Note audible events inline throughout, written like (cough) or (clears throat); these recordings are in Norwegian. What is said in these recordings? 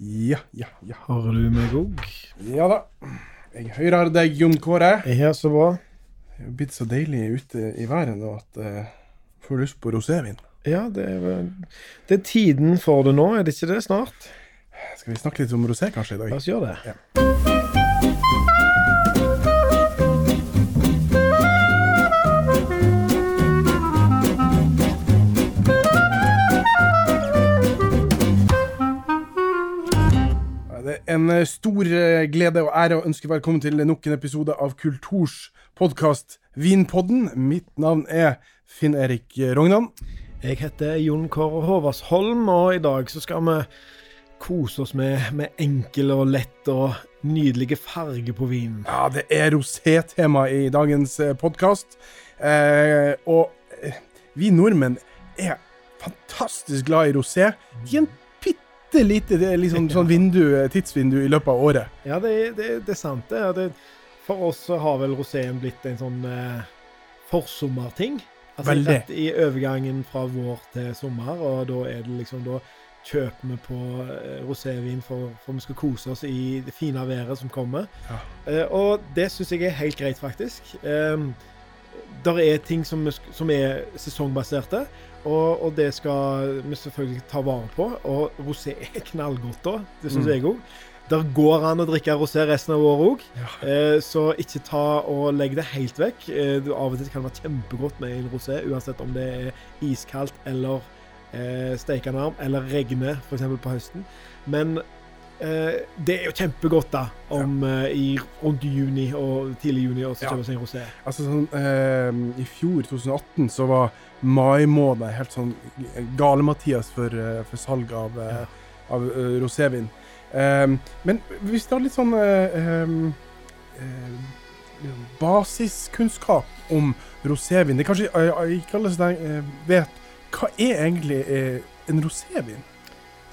Ja, ja, ja. Hører du meg òg? Ja da. Jeg hører deg, Jon Kåre. Ja, så bra. Det er blitt så deilig ute i været nå at jeg får lyst på rosévin. Ja, det er, vel- det er tiden for det nå, er det ikke det snart? Skal vi snakke litt om rosé kanskje i dag? La oss gjøre det. Ja. En eh, stor eh, glede og ære å ønske velkommen til nok en episode av Kulturs podkast Vinpodden. Mitt navn er Finn-Erik Rognan. Jeg heter Jon Kåre Håvardsholm, og i dag så skal vi kose oss med, med enkel og lett og nydelige farger på vinen. Ja, det er rosé-tema i dagens podkast. Eh, og eh, vi nordmenn er fantastisk glad i rosé. De er en bitte lite liksom, sånn vindu, tidsvindu i løpet av året. Ja, det, det, det er sant, det. Det. For oss har vel roséen blitt en sånn eh, forsommerting. Altså Veldig. rett i overgangen fra vår til sommer, og da er det liksom Da kjøper vi på eh, rosévin for, for vi skal kose oss i det fine været som kommer. Ja. Eh, og det syns jeg er helt greit, faktisk. Um, der er ting som, som er sesongbaserte, og, og det skal vi selvfølgelig ta vare på. Og rosé er knallgodt da, det syns Mm. jeg òg. Der går an å drikke rosé resten av året òg, Ja. eh, så ikke ta og legg det helt vekk. Eh, du- av og til kan det være kjempegodt med en rosé, uansett om det er iskaldt eller eh, steikende varm, eller regner f.eks. på høsten. Men det er jo kjempegodt da, om eh, i rundt juni og tidlig juni og så Ja. seg en rosé. Altså sånn eh, I fjor, 2018, så var mai måned helt sånn gale-Mathias for, eh, for salg av, eh, av uh, rosévin. Eh, men hvis du har litt sånn uh, uh, eh, basiskunnskap om rosévin Det er kanskje eh, ikke alle som eh, vet hva er egentlig eh, en rosévin?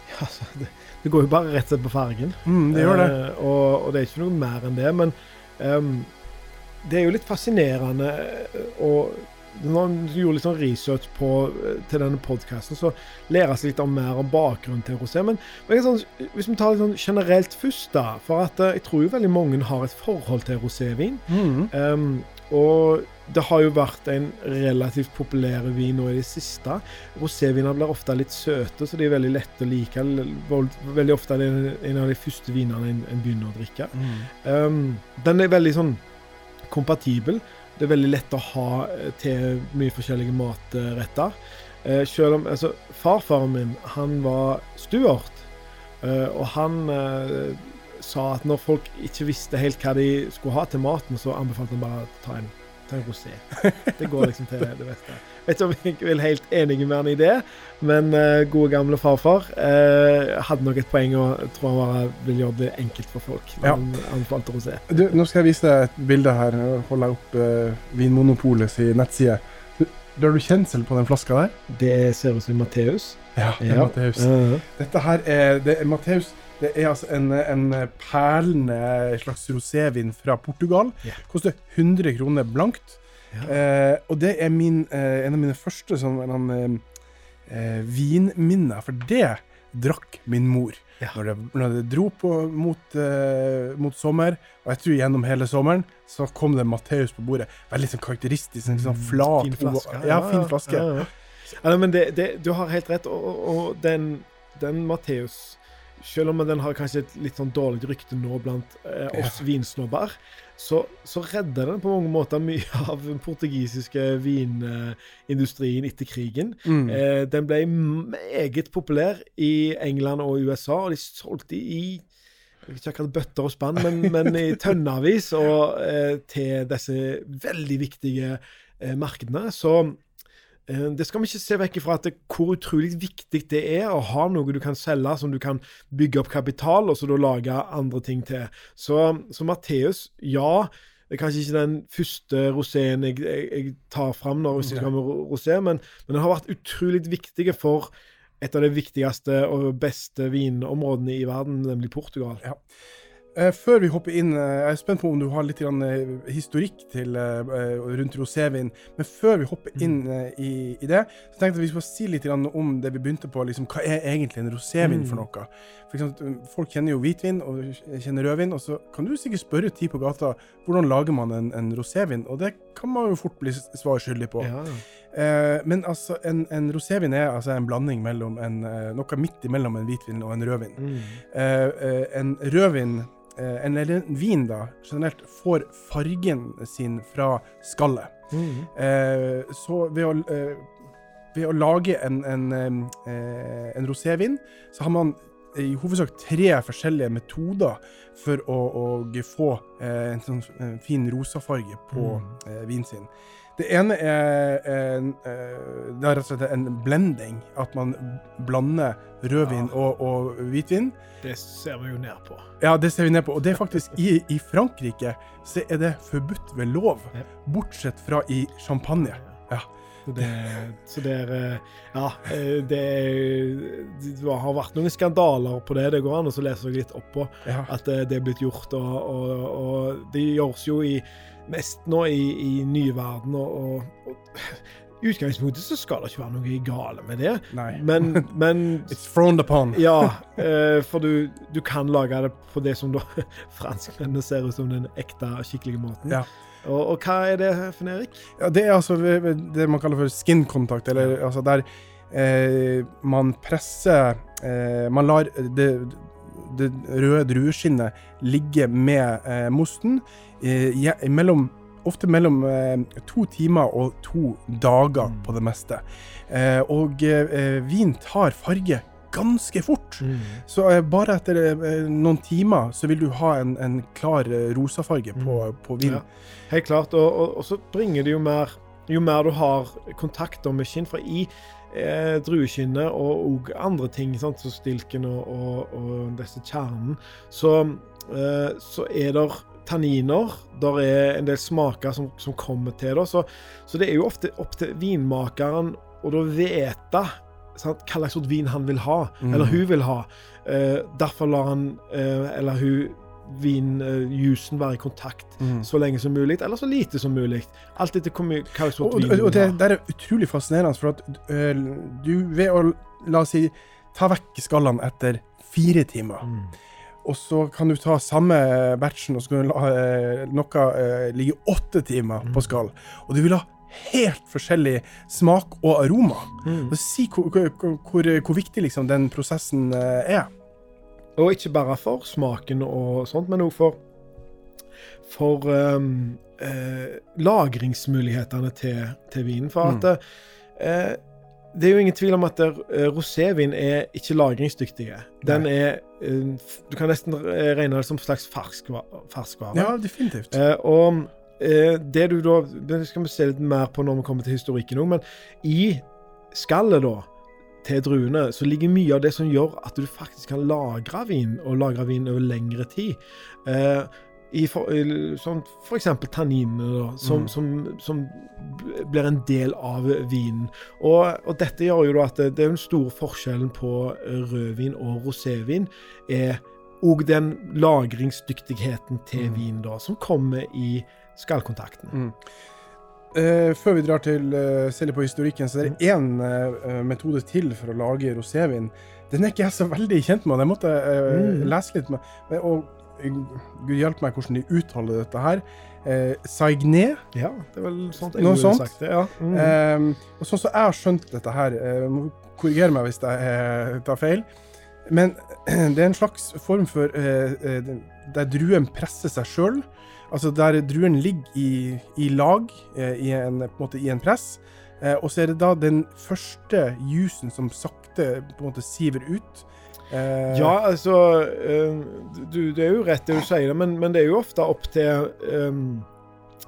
Ja, altså, det, det går jo bare rett og slett på fargen. Mm, det gjør det. Eh, og, og det er ikke noe mer enn det. Men um, det er jo litt fascinerende eh, og når man gjorde litt sånn research på, eh, til denne podkasten, så lærer jeg litt om mer om bakgrunnen til rosé. Men, men sånn, hvis vi tar litt sånn generelt først, da For at eh, jeg tror jo veldig mange har et forhold til rosévin. Mm. Um, og det har jo vært en relativt populær vin nå i det siste. Roséviner blir ofte litt søte, så de er veldig lette å like. Veldig ofte er det en av de første vinene en, en begynner å drikke. Mm. Um, den er veldig sånn kompatibel. Det er veldig lett å ha eh, til mye forskjellige matretter. Uh, selv om altså, Farfaren min han var stuart, uh, og han uh, sa at når folk ikke visste helt hva de skulle ha til maten, så anbefalte han bare å ta en, ta en rosé. Det går liksom til det beste. Jeg vet ikke om jeg er helt enig med han i det, men eh, gode gamle farfar eh, hadde nok et poeng og jeg tror han bare ville gjøre det enkelt for folk. Ja. Han anbefalte rosé. Du, nå skal jeg vise deg et bilde her. Jeg holder opp uh, Vinmonopolets nettside. Du, har du kjensel på den flaska der? Det ser ut som Matteus. Ja, det er Ja. Matteus. Dette her er, det er Matteus. Det er altså en, en perlende slags rosévin fra Portugal. Yeah. Koster 100 kroner blankt. Ja. Eh, og det er min, eh, en av mine første sånn, en, eh, vinminner, for det drakk min mor. Ja. Når, det, når det dro på mot, eh, mot sommer, og jeg tror gjennom hele sommeren, så kom det Matteus på bordet. Veldig sånn karakteristisk, en sånn flat Mm, Fin flaske. Ja, fin flaske. Ja, ja. Men det, det, du har helt rett. Og, og den, den Matteus Selv om den har kanskje et litt sånn dårlig rykte nå blant eh, oss vinsnobber, så, så redder den på mange måter mye (laughs) av den portugisiske vinindustrien etter krigen. Mm. Eh, den ble meget populær i England og USA, og de solgte i ikke akkurat bøtter og spann, men, (laughs) men i tønnevis og eh, til disse veldig viktige eh, markedene. Så det skal vi ikke se vekk ifra at det, hvor utrolig viktig det er å ha noe du kan selge som du kan bygge opp kapital, og så da lage andre ting til. Så, så Matteus, ja. Det er kanskje ikke den første roséen jeg, jeg, jeg tar fram når jeg skal med rosé, men, men den har vært utrolig viktig for et av de viktigste og beste vinområdene i verden, nemlig Portugal. eh, før vi hopper inn eh, Jeg er spent på om du har litt eh, historikk til, eh, eh, rundt rosévin. Men før vi hopper inn Mm. eh, i, i det, så tenkte jeg at vi skulle si litt om det vi begynte på. Liksom, hva er egentlig en rosévin Mm. for noe? For eksempel, folk kjenner jo hvitvin og kjenner rødvin, og så kan du sikkert spørre ti på gata hvordan lager man en, en rosévin, og det kan man jo fort bli svar skyldig på. Ja. Eh, men altså, en, en rosévin er altså en blanding mellom en, eh, noe midt imellom en hvitvin og en rødvin. Mm. Eh, eh, en rødvin, eh, eller en vin da, generelt, får fargen sin fra skallet. Mm. Eh, så ved å, eh, ved å lage en, en, eh, en rosévin, så har man i hovedsak tre forskjellige metoder for å, å få eh, en sånn eh, fin rosafarge på Mm. eh, vinen sin. Det ene er, en, eh, det er rett og slett en blending. At man blander rødvin Ja. og, og hvitvin. Det ser vi jo ned på. Ja, det ser vi ned på. Og det er faktisk i, i Frankrike så er det forbudt ved lov. Ja. Bortsett fra i champagne. Ja. Så det, så det er eh, Ja, eh, det, er- det har vært noen skandaler på det. Det går an å så lese litt opp på Ja. at det er blitt gjort. Og, og, og det gjøres jo i, mest nå i, i nyverden. Og, og, i utgangspunktet så skal det ikke være noe gale med det. Nei. Men, (laughs) men It's frowned upon. Ja, eh, for du, du kan lage det på det som da (laughs) franskmennene ser ut som den ekte, skikkelige måten. Ja. Og, og hva er det, Finn Erik? Ja, det er altså det man kaller for skin contact, eller altså der eh, man presser eh, Man lar det, det røde drueskinnet ligge med eh, mosten eh, mellom Ofte mellom eh, to timer og to dager Mm. på det meste. Eh, og eh, vin tar farge ganske fort. Så eh, bare etter noen timer så vil du ha en, en klar rosafarge på, på vin. Ja, helt klart. Og, og, og så bringer det jo mer Jo mer du har kontakter med skinn, for i eh, drueskinnet og, og andre ting, sant, som stilken og, og, og disse kjernene, så, eh, så er det tanniner. Der er en del smaker som, som kommer til det. Så, så det er jo ofte opp til vinmakeren å da vite sant, hva slags vin han vil ha, Mm. eller hun vil ha. Eh, derfor lar han eh, eller hun vinjusen være i kontakt Mm. så lenge som mulig, eller så lite som mulig. Alt etter hva slags vin og har. det det er utrolig fascinerende, for at øh, du ved å la oss si ta vekk skallene etter fire timer, Mm. og så kan du ta samme batchen og så kan du la øh, noe øh, ligge åtte timer Mm. på skall, og du vil ha helt forskjellig smak og aroma. Mm. Si hvor, hvor, hvor, hvor viktig liksom den prosessen er. Og ikke bare for smaken og sånt, men òg for for um, eh, lagringsmulighetene til, til vinen. For at eh, det er jo ingen tvil om at eh, rosévin er ikke lagringsdyktige. Den er eh, Du kan nesten eh, regne det som slags ferskva- ferskvare. Ja, definitivt. Eh, og eh, det du da Det skal vi se litt mer på når vi kommer til historikken òg, men i skallet, da, til druene, så ligger mye av det som gjør at du faktisk kan lagre vin, og lagre vin over lengre tid. Eh, i for, sånn for eksempel tanninene, da, som, Mm. som, som blir en del av vinen. Og, og dette gjør jo at det, det er den store forskjellen på rødvin og rosévin, er og den lagringsdyktigheten til Mm. vin da, som kommer i skallkontakten. Mm. Eh, før vi drar til uh, se litt på historikken, så er det én uh, metode til for å lage rosévin. Den er ikke jeg så veldig kjent med, Jeg måtte eh, Mm. lese litt med. Og eh, gud hjelpe meg hvordan de uttaler dette her. Uh, Saigné. Ja, det er vel sånt jeg Noe sånt? sagt det. Ja. Mm. Eh, og sånn som jeg har skjønt dette her, uh, må korrigere meg hvis jeg eh, tar feil, men (clears throat) det er en slags form for eh, eh, der druen presser seg sjøl. Altså der druen ligger i, i lag eh, i, en, på en måte, i en press. Eh, og så er det da den første jusen som sakte på en måte siver ut. Eh, Ja, altså eh, du, Det er jo rett det du sier, men, men det er jo ofte opp til eh,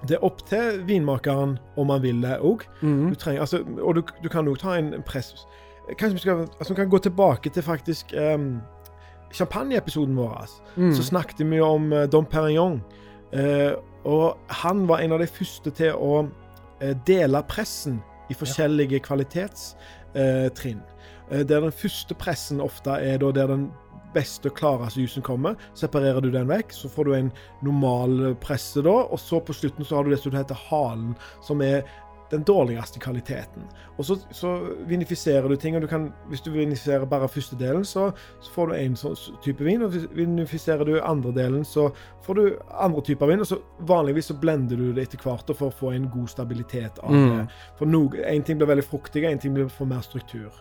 Det er opp til vinmakeren om han vil det òg. Mm. Altså, og du, du kan òg ta en en press Kanskje vi skal altså, vi kan gå tilbake til faktisk um, champagneepisoden vår. Mm. Så snakket vi om eh, Dom Perignon. Eh, og han var en av de første til å eh, dele pressen i forskjellige kvalitetstrinn. Eh, der den første pressen ofte er der den beste og klareste jusen kommer. Separerer du den vekk, så får du en normal presse da, og så på slutten så har du det som heter halen, som er den dårligste kvaliteten. Og så, så vinifiserer du ting. og du kan, Hvis du vinifiserer bare første delen, så, så får du en sånn type vin. og Vinifiserer du andre delen, så får du andre typer vin. og så Vanligvis så blender du det etter hvert for å få en god stabilitet av det. Mm. For no, En ting blir veldig fruktig, en ting blir for mer struktur.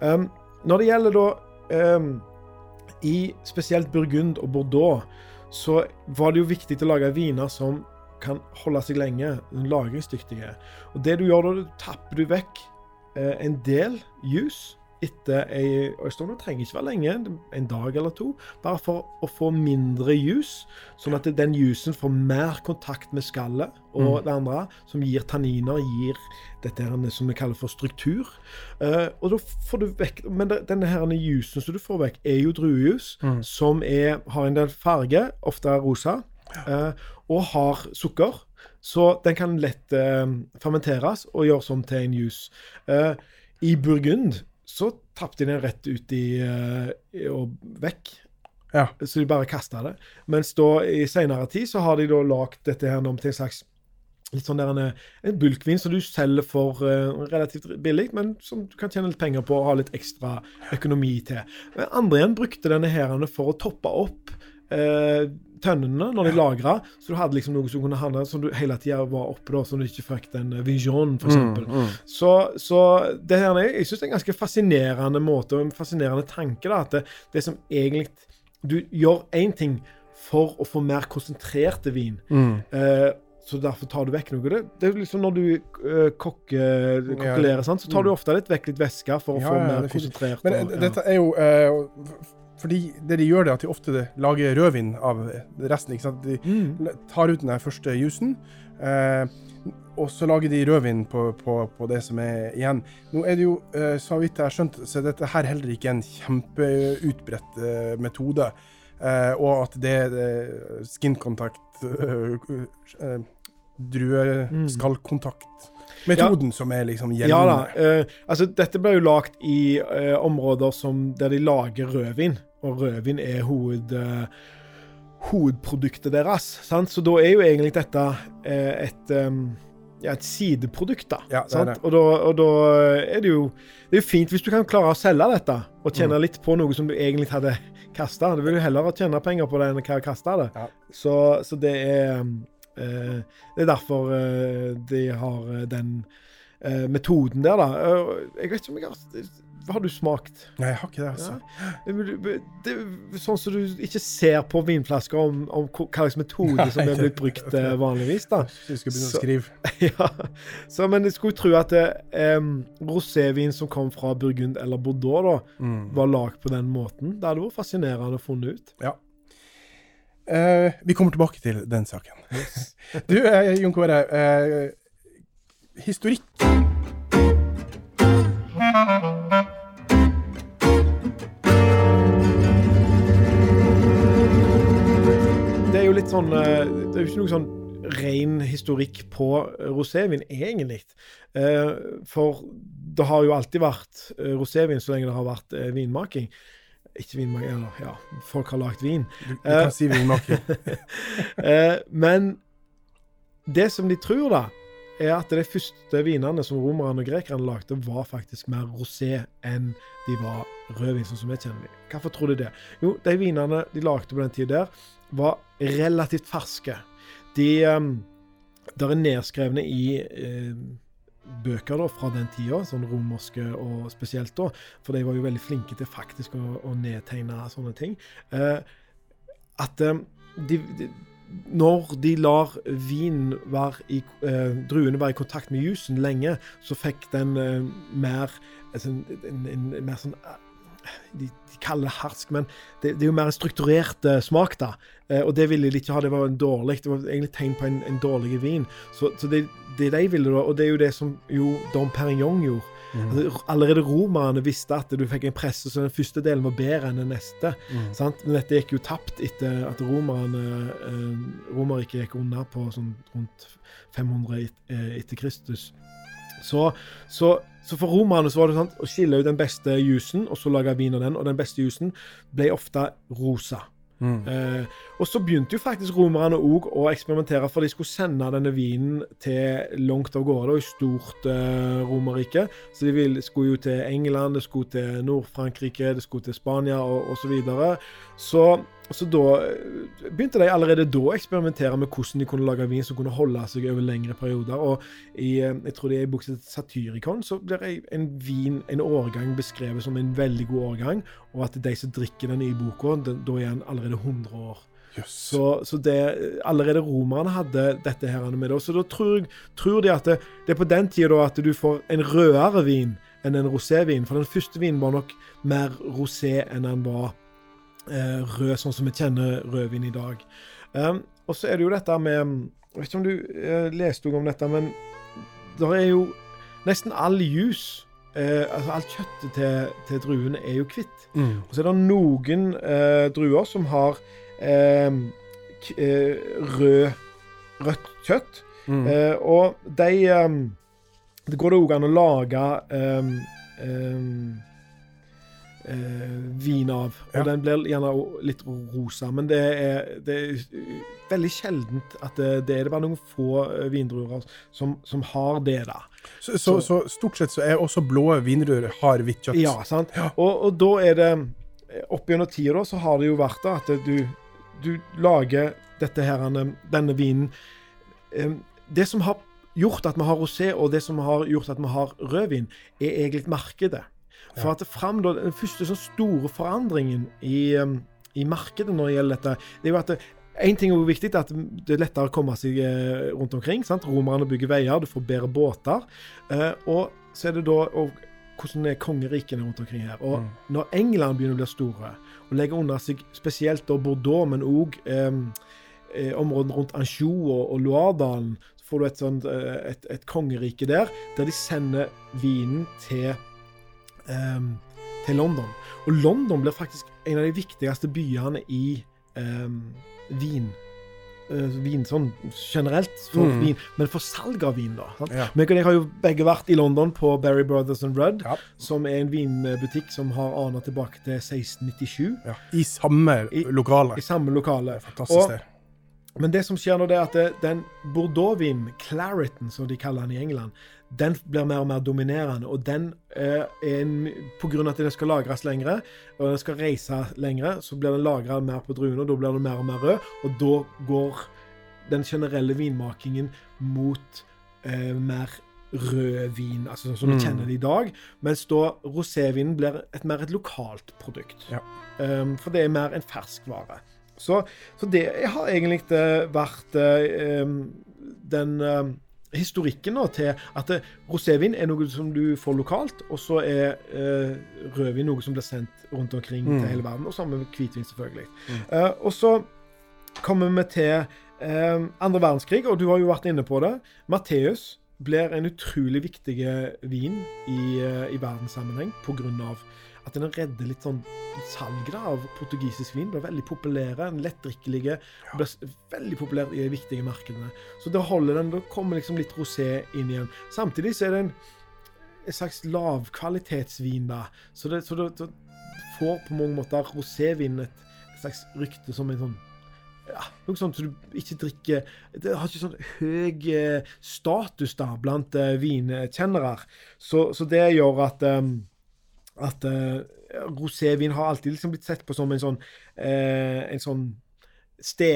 Um, når det gjelder da um, i spesielt Burgund og Bordeaux, så var det jo viktig å lage viner som kan holde seg lenge, lagringsdyktige. Og det du gjør da, du tapper du vekk eh, en del juice etter ei Det trenger ikke være lenge, en dag eller to, bare for å få mindre juice, sånn at den juicen får mer kontakt med skallet og mm. det andre, som gir tanniner, gir dette her, som vi kaller for struktur. Uh, og da får du vekk Men denne her juicen som du får vekk, er jo druejus, mm. som er, har en del farge, ofte rosa. Uh, og har sukker. Så den kan lett eh, fermenteres og gjøres om til en juice. Eh, I Burgund så tappte de den rett ut i, og vekk. Ja. Så de bare kasta det. Mens da i seinere tid så har de da lagd dette her om til en slags litt sånn der en, en bulkvin som du selger for uh, relativt billig, men som du kan tjene litt penger på og ha litt ekstra økonomi til. Men andre igjen brukte denne her for å toppe opp uh, tønnene når de lagra. Så du hadde liksom noe som kunne handle som du hele tida var oppe, da, så du ikke fikk den eh, vision, f.eks. Mm, mm. Så, så det her, jeg syns det er en ganske fascinerende måte og en fascinerende tanke. da, At det, det som egentlig Du gjør én ting for å få mer konsentrerte vin. Mm. Eh, så derfor tar du vekk noe. Det, det er liksom Når du uh, kokkeler, så tar du mm. ofte litt vekk litt væske for å ja, få mer konsentrert. Men og, ja. dette er jo uh, fordi det de gjør, er at de ofte lager rødvin av resten. De mm. tar ut den første jusen, eh, og så lager de rødvin på, på, på, det som er igjen. Nå er det jo, eh, så vidt jeg har skjønt, så er dette her heller ikke en kjempeutbredt eh, metode. Eh, og at det er eh, skin contact, eh, drueskallkontakt Metoden ja. som er liksom gjeldende. Ja da. Uh, altså, dette ble jo lagd i uh, områder som, der de lager rødvin og rødvin er hoved, uh, hovedproduktet deres. Sant? Så da er jo egentlig dette et, um, ja, et sideprodukt, da. Ja, det det. Og, da og, da er det jo Det er jo fint hvis du kan klare å selge dette og tjene mm. litt på noe som du egentlig hadde kasta. Du vil jo heller tjene penger på det enn å kaste det. Ja. Så, så, det er Det er derfor de har den metoden der, da. jeg vet ikke om jeg har har du smakt? Nei, jeg har ikke det. altså. Ja. Det, er sånn som du ikke ser på vinflasker om, om hva slags metode som er blitt brukt okay. Eh, vanligvis. da. Jeg skal begynne å skrive. (laughs) ja. Så, men jeg skulle tro at um, rosévin som kom fra Burgund eller Bordeaux, da, mm. var lagd på den måten. Det hadde vært fascinerende å funne ut. Ja. Uh, vi kommer tilbake til den saken. Yes. (laughs) du, uh, Jon Kåre. Uh, historikk litt sånn Det er jo ikke noe sånn ren historikk på rosévin, egentlig. For det har jo alltid vært rosévin så lenge det har vært vinmaking. Ikke vinmaking, eller ja, folk har lagd vin. Du, du kan si vinmaking. (laughs) men det som de tror, da, er at de første vinene som romerne og grekerne lagde, var faktisk mer rosé enn de var rødvin, sånn som vi kjenner dem. Hvorfor tror de det? Jo, de vinene de lagde på den tida der, var relativt ferske. De um, der er nedskrevne i uh, bøker da, fra den tida, sånn romerske og spesielt da, for de var jo veldig flinke til faktisk å, å nedtegne sånne ting, eh, at eh, de, de, når de lar vin være i, eh, druene være i kontakt med jusen lenge, så fikk den mer, altså, en, en, en, mer sånn de, de, kaller det harsk, men det, det, er jo mer en strukturert uh, smak, da. Uh, og det ville de ikke ha. Det var en dårlig, det var egentlig tegn på en, en dårlig vin. Så, så det, det, de ville da, og det er jo det som jo Dom Perignon gjorde. Mm. Altså, allerede romerne visste at du fikk en presse så den første delen var bedre enn den neste. Mm. Men dette gikk jo tapt etter at romerne uh, Romerriket gikk unna på sånn rundt 500 et, etter Kristus. Så, så, så for romerne så var det sånn å skille ut den beste jusen, og så lage vin av den. Og den beste jusen ble ofte rosa. Mm. Eh, og så begynte jo faktisk romerne òg å eksperimentere, for de skulle sende denne vinen til langt av gårde, og i stort eh, Romerrike. Så de ville, skulle jo til England, det skulle til Nord-Frankrike, det skulle til Spania og osv. Så, videre. så så da eh, begynte de allerede da å eksperimentere med hvordan de kunne lage vin som kunne holde seg over lengre perioder. Og i, eh, jeg tror det er i boka Satyricon så blir en vin, en årgang, beskrevet som en veldig god årgang, og at de som drikker den i boka, da er den allerede 100 år. Yes. Så, så det, allerede romerne hadde dette her med det. Så da tror, tror de at det, det, er på den tida at du får en rødere vin enn en rosévin. For den første vinen var nok mer rosé enn den var rød, sånn som vi kjenner rødvin i dag. Um, og så er det jo dette med Jeg vet ikke om du eh, leste om dette, men det er jo nesten all juice eh, altså Alt kjøttet til, til, druene er jo hvitt. Mm. Og så er det noen eh, druer som har eh, eh, rød, rødt kjøtt. Mm. Eh, og de Det går det òg an å lage um, um, eh, vin av. Og Ja. den blir gjerne litt rosa. Men det er, det er veldig sjeldent at det, det er det bare noen få eh, vindruer som, som har det, da. Så, så, så stort sett så er også blå vindruer har hvitt kjøtt. Ja, sant? Og, og da er det Opp gjennom tida så har det jo vært da at du, du lager dette her, denne vinen eh, Det som har gjort at vi har rosé, og det som har gjort at vi har rødvin, er egentlig markedet. For at fram da, Den første sånn store forandringen i, um, i, markedet når det gjelder dette, det er jo at det, en ting er jo viktig, at det er lettere å komme seg eh, rundt omkring. sant? Romerne bygger veier, du får bedre båter. Eh, og så er det da hvordan er kongerikene rundt omkring her. Og Mm. når England begynner å bli store, og legger under seg spesielt Bordeaux, men òg eh, eh, områdene rundt Anjou og, og Loiredalen, så får du et, sånt, eh, et, et kongerike der, der de sender vinen til ehm, til London. Og London blir faktisk en av de viktigste byene i ehm, vin. eh, vin sånn generelt for Mm. vin, men for salg av vin, da. Sant? Ja. Meg og deg har jo begge vært i London på Berry Brothers and Rudd, Ja. som er en vinbutikk som har aner tilbake til 1697, Ja. I samme lokale. i samme lokale. Fantastisk Og- sted. Men det som skjer nå, det er at det, den Bordeaux-vinen, Clariton, som de kaller den i England, den blir mer og mer dominerende. Og den eh, er en, på grunn av at den skal lagres lengre, og den skal reise lengre, så blir den lagra mer på druene, og da blir den mer og mer rød. Og da går den generelle vinmakingen mot eh, mer rød vin, altså sånn som vi Mm. kjenner det i dag. Mens da rosévinen blir et mer et lokalt produkt. Ja. Um, for det er mer en ferskvare. Så, så det har egentlig eh, vært um, den um, historikken nå til at eh, rosévin er noe som du får lokalt, og så er eh, rødvin noe som blir sendt rundt omkring Mm. til hele verden. Og sammen med hvitvin, selvfølgelig. Eh, og så kommer vi til eh, andre verdenskrig, og du har jo vært inne på det. Matteus blir en utrolig viktig vin i, eh, i verdenssammenheng pga. At den redder litt sånn salget av portugisisk vin. Blir veldig populære, lettdrikkelige. Blir veldig populær i de viktige markedene. Så da holder den, da kommer liksom litt rosé inn igjen. Samtidig så er det en, en slags lavkvalitetsvin, da. Så det, så det, det får på mange måter rosévin et, et slags rykte som en sånn ja, noe sånt som du ikke drikker Det har ikke sånn høy eh, status da blant eh, vinkjennere. Så, så det gjør at eh, at uh, rosévin har alltid liksom blitt sett på som en sånn uh, en sånn ste,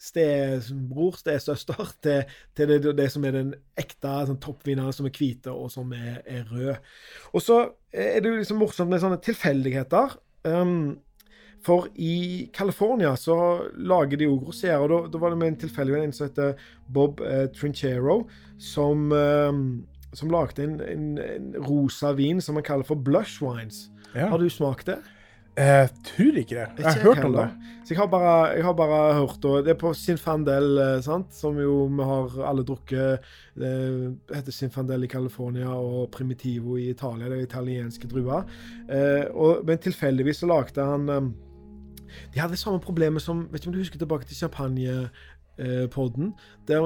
stebror, stesøster, (laughs) til, til det, det som er den ekte sånn, toppvinene som er hvite og som er, er rød. Og så er det jo liksom morsomt med sånne tilfeldigheter. Um, for i California så lager de òg roséer, og da, da var det med en tilfeldig en som heter Bob eh, Trinchero, som, eh, som lagde en, en, en rosa vin som man kaller for blush wines. Ja. Har du smakt det? Jeg tror ikke det. Jeg har hørt om det. Så jeg har bare, jeg har bare hørt og Det er på Sinfandel, eh, sant? som jo vi har alle drukket. Det heter Sinfandel i California og Primitivo i Italia. Det er italienske druer. Eh, og, men tilfeldigvis så lagde han eh, De hadde samme problemet som Vet ikke om du husker tilbake til champagne eh, podden. Der,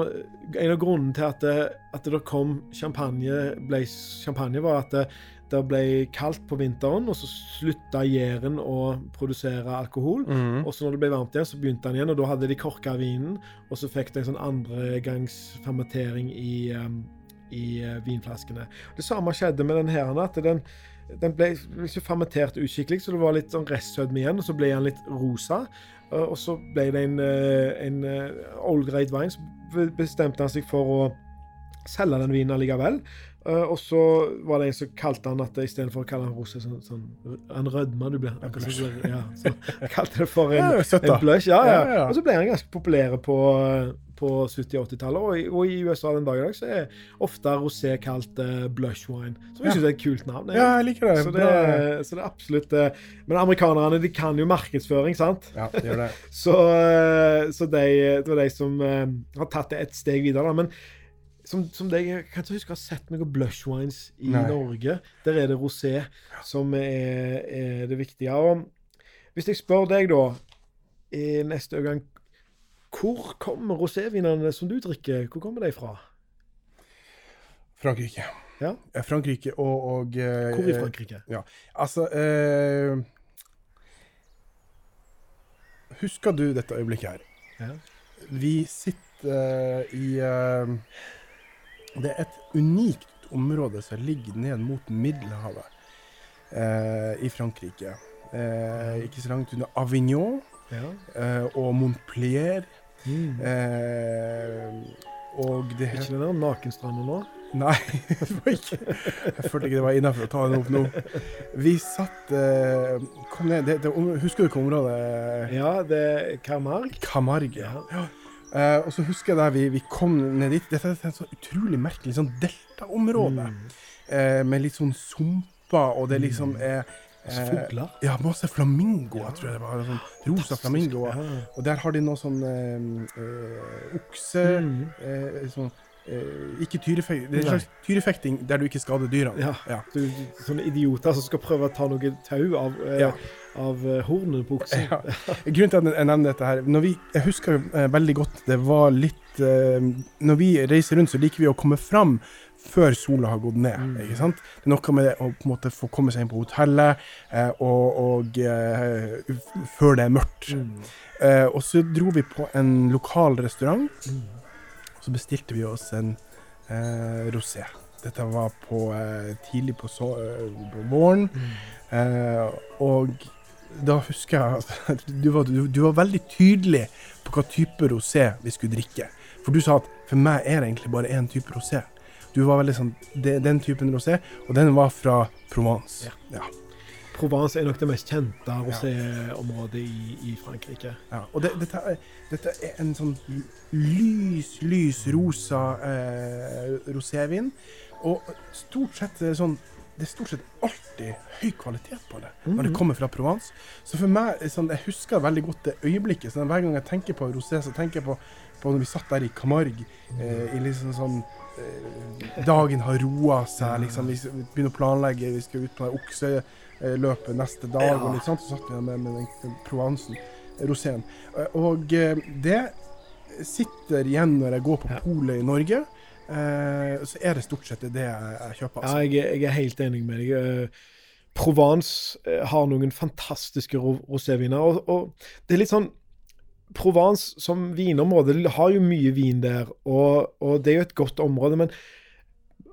en av grunnene til at det, at det kom champagne, ble champagne, var at det, det ble kaldt på vinteren, og så slutta Jæren å produsere alkohol. Mm. Og så når det ble varmt igjen, så begynte den igjen, og da hadde de korka vinen, og så fikk de en sånn andregangs fermentering i, um, i eh, vinflaskene. Det samme skjedde med den her, at den, den ble ikke fermentert uskikkelig, så det var litt sånn restsødme igjen, og så ble den litt rosa. Uh, og så ble det en, uh, en old grade wine, så bestemte han seg for å selge den vinen allikevel. Uh, og så var det en som kalte han at istedenfor å kalle han rose, sånn, sånn Han rødma, du ble akkurat som ja, så jeg (laughs) kalte det for en, Ja, en blush. Ja, ja. Ja. Og så ble han ganske populær på, på 70- og 80-tallet. Og, i- og i USA den dag i dag så er ofte rosé kalt uh, blush wine. Som jeg Ja. synes er et kult navn. Ja, jeg liker det. Så det, så det er absolutt uh, Men amerikanerne de kan jo markedsføring, sant? Ja, det gjør det. (laughs) Så, eh, så de, det var de som eh, har tatt det et steg videre. Da. Men som, som det, jeg kan ikke huske å ha sett noen blush wines i Nei. Norge. Der er det rosé som er, er det viktige. Og hvis jeg spør deg, da, i neste gang Hvor kommer rosévinene som du drikker, hvor kommer de fra? Frankrike. Ja. Eh, Frankrike og, og eh, Hvor i Frankrike? Ja, Altså eh, Husker du dette øyeblikket her? Ja. Vi sitter eh, i eh, Det er et unikt område som ligger ned mot Middelhavet eh, i Frankrike. Eh, ikke så langt unna Avignon Ja. eh, og Montpellier. Mm. Eh, og det Ikke den nakenstranda nå? Nei, (laughs) det var ikke Jeg følte ikke det var innafor å ta den opp nå. Vi satt eh, Kom ned det, det, Husker du hvilket område? Ja, det er Camargue. Camargue. Ja. Ja. Eh, og så husker jeg da vi, vi kom ned dit Dette er et så utrolig merkelig sånn deltaområde. Mm. Uh, med litt sånn sumper, og det liksom er Masse eh, Fugler. Ja, masse flamingoer, tror jeg det var. Sånn rosa flamingoer. Ja. Og der har de noe sånn okse Mm. sånn, eh, Ikke tyrefekting. Det er en slags tyrefekting der du ikke skader dyrene. Ja. Ja. Du- sånne idioter som skal prøve å ta noe tau av, eh, Ja. Av eh, hornet på oksen. Ja. (laughs) Grunnen til at jeg nevner dette her vi, Jeg husker eh, veldig godt det var litt eh, Når vi reiser rundt, så liker vi å komme fram før sola har gått ned. Mm. ikke sant? Det er noe med det å på en måte få komme seg inn på hotellet eh, og, og før det er mørkt. Mm. Og så dro vi på en lokal restaurant, Mm. og så bestilte vi oss en eh, rosé. Dette var på, tidlig på, så, på våren. Mm. Eh, og da husker jeg at (laughs) du var, du, du var veldig tydelig på hva type rosé vi skulle drikke. For du sa at for meg er det egentlig bare én type rosé. Du var veldig sånn det, Den typen rosé, og den var fra Provence. Ja. Ja. Provence er nok det mest kjente roséområdet i, i Frankrike. ja. Og det, dette, er, dette er en sånn lys, lys rosa eh, rosévin. Og stort sett er det sånn det er stort sett alltid høy kvalitet på det når det Mhm. kommer fra Provence. Så for meg, sånn, jeg husker veldig godt det øyeblikket. Så hver gang jeg tenker på rosé, så tenker jeg på, på når vi satt der i Camargue. Eh, i liksom sånn eh, Dagen har roa seg, liksom. Vi begynner å planlegge, vi skal ut på okseløpet neste dag. Ja. Og litt sånt, så satt vi med, med den, Provencen, eh, roséen. Eh, og eh, det sitter igjen når jeg går på polet i Norge. Eh, så er det stort sett det jeg, jeg kjøper. Ja, Altså. jeg, er- jeg er helt enig med deg. Eh, Provence eh, har noen fantastiske roséviner. Og, og det er litt sånn Provence som vinområde har jo mye vin der, og, og det er jo et godt område. Men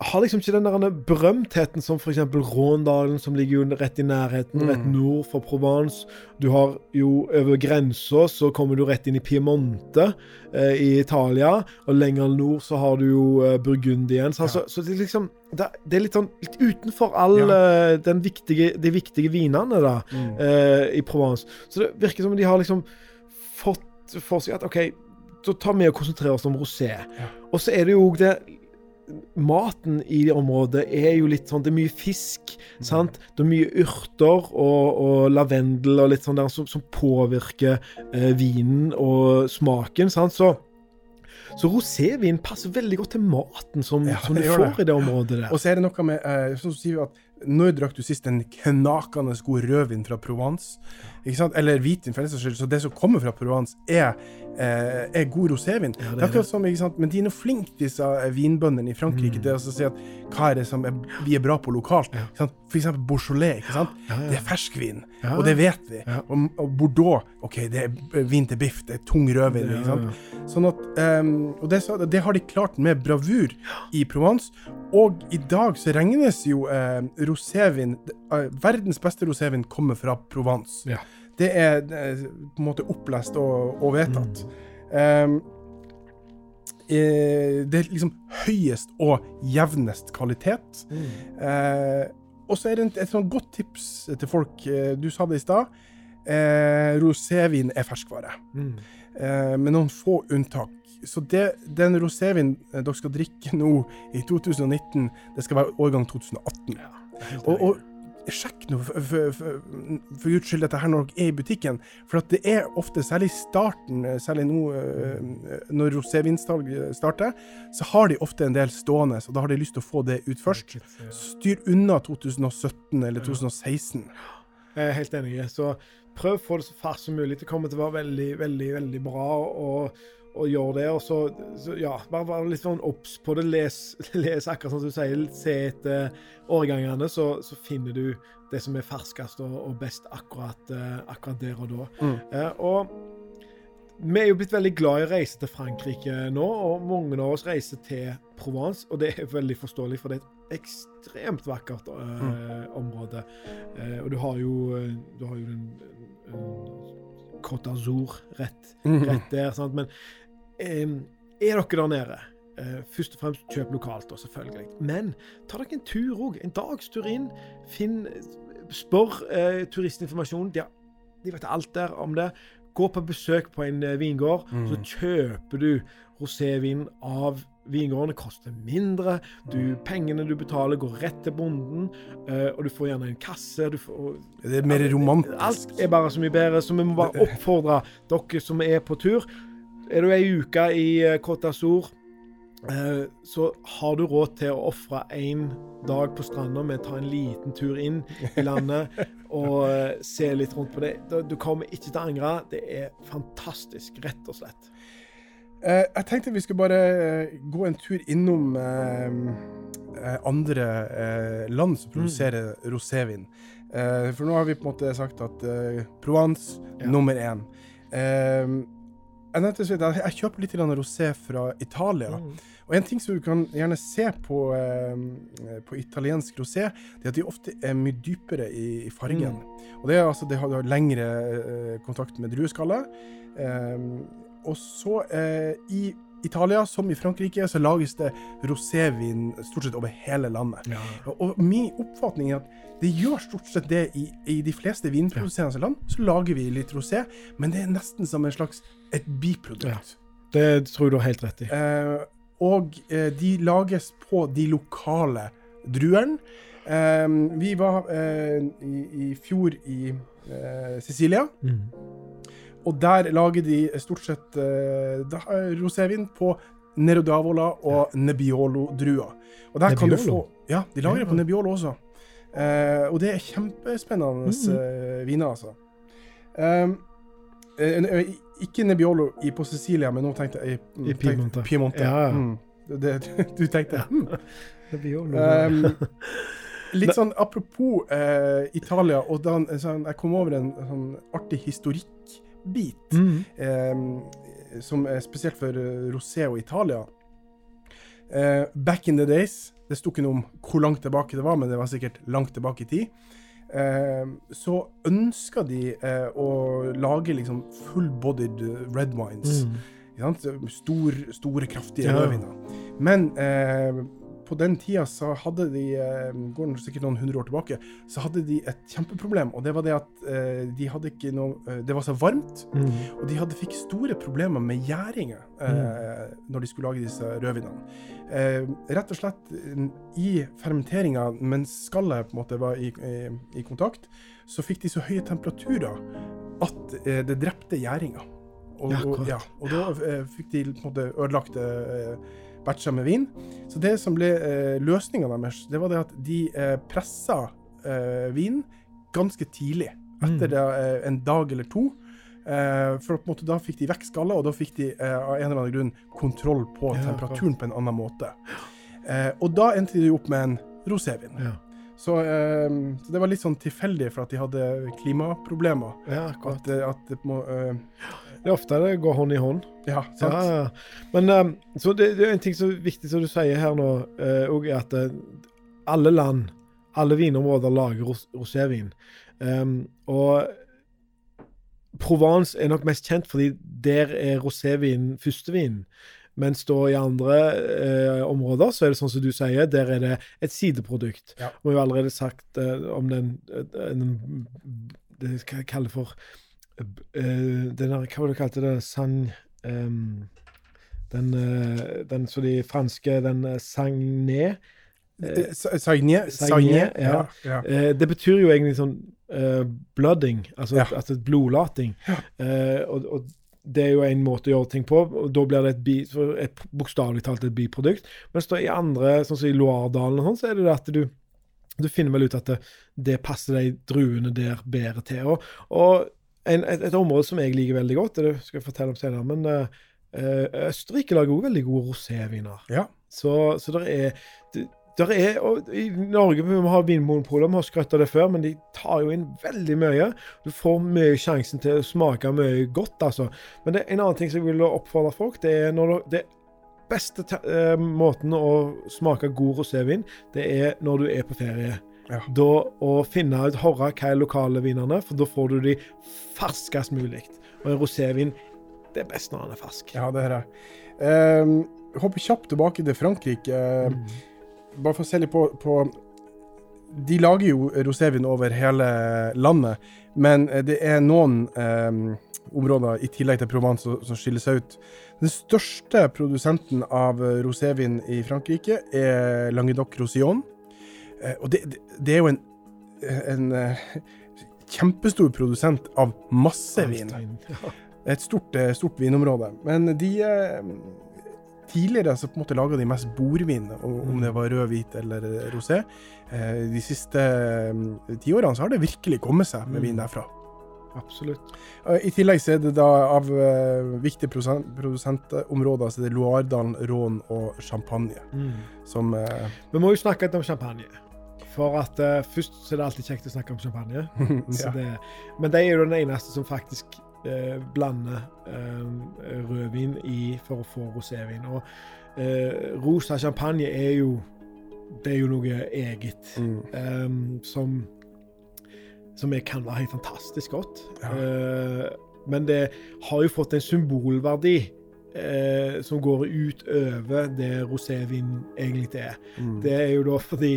har liksom ikke den der berømtheten som f.eks. Råndalen, som ligger jo rett i nærheten, Mm. rett nord for Provence. Du har jo over grensa så kommer du rett inn i Piemonte eh, i Italia, og lenger nord så har du jo eh, Burgundien. Så, Ja. så, så det er liksom det, det er litt sånn litt utenfor all Ja. eh, den viktige, de viktige vinene da, Mm. eh, i Provence. Så det virker som de har liksom fått for seg at OK, så tar vi og konsentrerer oss om rosé. Ja. Og så er det jo det Maten i det området er jo litt sånn Det er mye fisk, Mm. sant? Det er mye urter og, og lavendel og litt sånn der som, som påvirker eh, vinen og smaken, sant? Så så rosévin passer veldig godt til maten som, Ja, som du får det. i det området der. Og så er det noe med eh, Sånn som sier vi at Når drakk du sist en knakende god rødvin fra Provence? Eller hvitvin for den saks skyld, så det som kommer fra Provence, er, eh, er god rosévin. Ja, det er akkurat som, ikke sant? Men de er nå flinke, disse eh, vinbøndene i Frankrike, til å si at hva er det som er, vi er bra på lokalt. Ja. Ikke sant? For eksempel Beaujolais. Ikke sant? Ja. Det er ferskvin, og det vet vi. Og, og Bordeaux, OK, det er vin til biff, det er tung rødvin. Ikke sant? Sånn at, ehm, og det, så- det har de klart med bravur i Provence. Og i dag så regnes jo eh, rosévin eh, Verdens beste rosévin kommer fra Provence. Ja. Det er på en måte opplest og, og vedtatt. Mm. Ehm, eh, det er liksom høyest og jevnest kvalitet. Mm. Eh, og så er det et, et sånn godt tips til folk. Eh, du sa det i stad. Eh, rosévin er ferskvare, Mm. eh, med noen få unntak. Så det, den rosévin eh, dere skal drikke nå i 2019, det skal være årgang 2018. Ja, Og, og sjekk nå for, for, for, for guds skyld dette her når dere er i butikken. For at det er ofte, særlig i starten, eh, særlig nå eh, når rosévinsalget starter, så har de ofte en del stående, og da har de lyst til å få det ut først. Styr unna 2017 eller 2016. Jeg er helt enig. Så prøv å få det så ferskt som mulig. Det kommer til å være veldig, veldig veldig bra å, å gjør det. Og så, så ja, bare vær litt sånn obs på det. Les, (laughs) les akkurat som du sier. Se etter årgangene, så, så finner du det som er ferskest og, og best akkurat, eh, akkurat der og da. Mm. Eh, og vi er jo blitt veldig glad i å reise til Frankrike nå, og mange av oss reiser til Provence. Og det er veldig forståelig, for det er et ekstremt vakkert eh, område. Eh, og du har jo, du har jo en, en Côte d'Azur rett, Mhm. rett der. Sant? Men er dere der nede eh, Først og fremst kjøp lokalt, og selvfølgelig. Men ta dere en tur òg. En dagstur inn. Finn Spør eh, turistinformasjon. De, de vet alt der om det. Gå på besøk på en eh, vingård, Mm. så kjøper du rosévin av vingården. Det koster mindre. Du, pengene du betaler, går rett til bonden. eh, og du får gjerne en kasse. Får, Det er mer romantisk. Alt er bare så mye bedre, så vi må bare (laughs) oppfordre dere som er på tur. Er du ei uke i eh, Côte d'Azur, eh, så har du råd til å ofre én dag på stranda med å ta en liten tur inn i landet (laughs) og eh, se litt rundt på det. Du kommer ikke til å angre. Det er fantastisk, rett og slett. Eh, jeg tenkte vi skulle bare eh, gå en tur innom eh, eh, andre eh, land som produserer rosévin. Eh, for nå har vi på en måte sagt at eh, Provence Ja. nummer én. Jeg, nevnte jeg kjøper litt rosé fra Italia. Og en ting som du kan gjerne se på, eh, på italiensk rosé, det er at de ofte er mye dypere i, i fargen. Og det er altså, det har, det har lengre eh, kontakt med drueskallet. Eh, og så eh, i Italia, som i Frankrike, så lages det rosévin stort sett over hele landet. Ja. Og, min oppfatning er at det gjør stort sett det i, i de fleste vinproduserende land. Så lager vi litt rosé, men det er nesten som en slags et biprodukt. Det tror jeg du har helt rett i. Eh, og eh, de lages på de lokale druene. Eh, vi var eh, i, i fjor i eh, Sicilia, Mm. Og der lager de stort sett eh, eh, rosévin på Nero d'Avola og Nebbiolo-druer. Og der kan du få Ja, de lager det på Nebbiolo også. Eh, og det er kjempespennende mm. eh, viner, altså. Um, ikke Nebbiolo i, på Sicilia, men nå tenkte jeg I Piemonte. Piemonte. Ja, ja. Mm. Det, (laughs) du tenkte Ja. (laughs) Nebbiolo. Det blir Um, litt sånn apropos eh, Italia, og da sånn, jeg kom over en sånn artig historikkbit, mm. eh, som er spesielt for eh, rosé og Italia. Eh, back in the days, det sto ikke noe om hvor langt tilbake det var, men det var sikkert langt tilbake i tid. Eh, så ønska de eh, å lage liksom full-bodied red wines. Mm. Stor, store, kraftige Ja. Men eh, på den tida så hadde de, eh, går sikkert noen hundre år tilbake, så hadde de et kjempeproblem. Og det var det at eh, de hadde ikke noe eh, Det var så varmt, Mm. og de hadde fikk store problemer med gjæringer eh, når de skulle lage disse rødvinene. Eh, rett og slett i fermenteringa, mens skallet på en måte var i, i, i kontakt, så fikk de så høye temperaturer at eh, det drepte gjæringa. Og, Ja, og, ja, og da fikk de på en måte ødelagte eh, batcher med vin. Så det som ble eh, løsninga deres, det var det at de eh, pressa eh, vin ganske tidlig. etter det, eh, en dag eller to. Eh, for på en måte da fikk de vekk skallet, og da fikk de eh, av en eller annen grunn kontroll på Ja, temperaturen på en annen måte. Eh, og da endte de opp med en rosévin. Ja, Så, eh, så det var litt sånn tilfeldig for at de hadde klimaproblemer. ja. At, at må eh, Det er ofte det går hånd i hånd. Ja, sant? Ja, ja. Men um, så det, det er en ting som er viktig som du sier her nå, og er at uh, alle land, alle vinområder lager ros rosévin. Um, og Provence er nok mest kjent fordi der er rosévin førstevin. Mens da i andre eh, områder så er det sånn som du sier, der er det et sideprodukt. Ja. Vi har jo allerede sagt eh, om den, eh, den Det jeg kaller for den der, Hva var det du kalte det? Sang... Um, den, eh, den så de franske Den Sagné. Eh, Sagné. Sagné, ja. ja. Eh, det betyr jo egentlig sånn uh, blooding, altså Ja. altså blodlating. Ja. Uh, og, og det er jo en måte å gjøre ting på, og da blir det et, bi, et bokstavelig talt et biprodukt. Mens da i andre, sånn som i Loiredalen og sånn, så er det det at du du finner vel ut at det, det passer de druene der bedre til. Og, og en, et, et område som jeg liker veldig godt, det skal jeg fortelle om senere, men uh, Østerrike lager òg veldig gode roséviner. ja. Så, så der er, der er og I Norge vi har vinmonopoler, vi har skrøtt av det før, men de tar jo inn veldig mye. Du får mye sjansen til å smake mye godt, altså. Men det, en annen ting som jeg vil oppfordre folk, det er når du, det beste te- eh, måten å smake god rosévin, det er når du er på ferie. Ja. Da og finne ut hva er lokale vinene, for da får du de ferskest mulig. Og en rosévin, det er best når den er fersk. Ja, det er det. Um, hopper kjapt tilbake til Frankrike. Mm. Bare for å se litt på, på De lager jo rosévin over hele landet, men eh, det er noen um, områder i tillegg til Provence som, som skiller seg ut. Den største produsenten av rosévin i Frankrike er Languedoc-Roussillon. Eh, og det, det, er jo en, en eh, kjempestor produsent av masse vin. Det er et stort, eh, stort vinområde. Men de eh, Tidligere så på en måte laga de mest bordvin, om om det var rød, hvit eller eh, rosé. Eh, De siste eh, tiårene så har det virkelig kommet seg med Mm. vin derfra. Absolutt. Eh, I tillegg så er det da av eh, viktige produsentområder så er det Loiredalen, Rhône og Champagne som eh, Vi må jo snakke litt om champagne. For at uh, først så er det alltid kjekt å snakke om champagne. (laughs) Så ja. det, men de er jo den eneste som faktisk uh, blander uh, rødvin i for å få rosévin. Og rosa champagne er jo Det er jo noe eget. Mm. Um, som som jeg kan være helt fantastisk godt. Ja. Eh, men det har jo fått en symbolverdi eh, som går utover det rosévin egentlig er. Mm. Det er jo da fordi